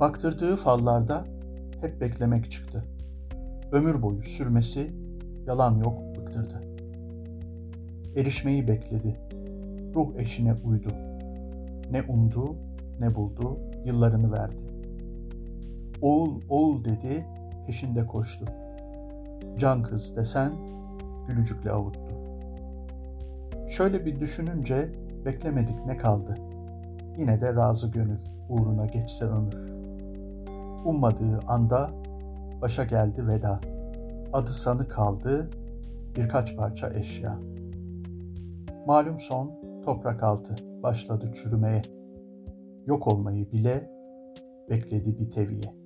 Baktırdığı fallarda hep beklemek çıktı. Ömür boyu sürmesi yalan yok bıktırdı. Erişmeyi bekledi. Ruh eşine uydu. Ne umdu ne buldu yıllarını verdi. Oğul oğul dedi peşinde koştu. Can kız desen gülücükle avuttu. Şöyle bir düşününce beklemedik ne kaldı. Yine de razı gönül uğruna geçse ömür. Ummadığı anda başa geldi veda. Adı sanı kaldı birkaç parça eşya. Malum son toprak altı başladı çürümeye. Yok olmayı bile bekledi bir teviye.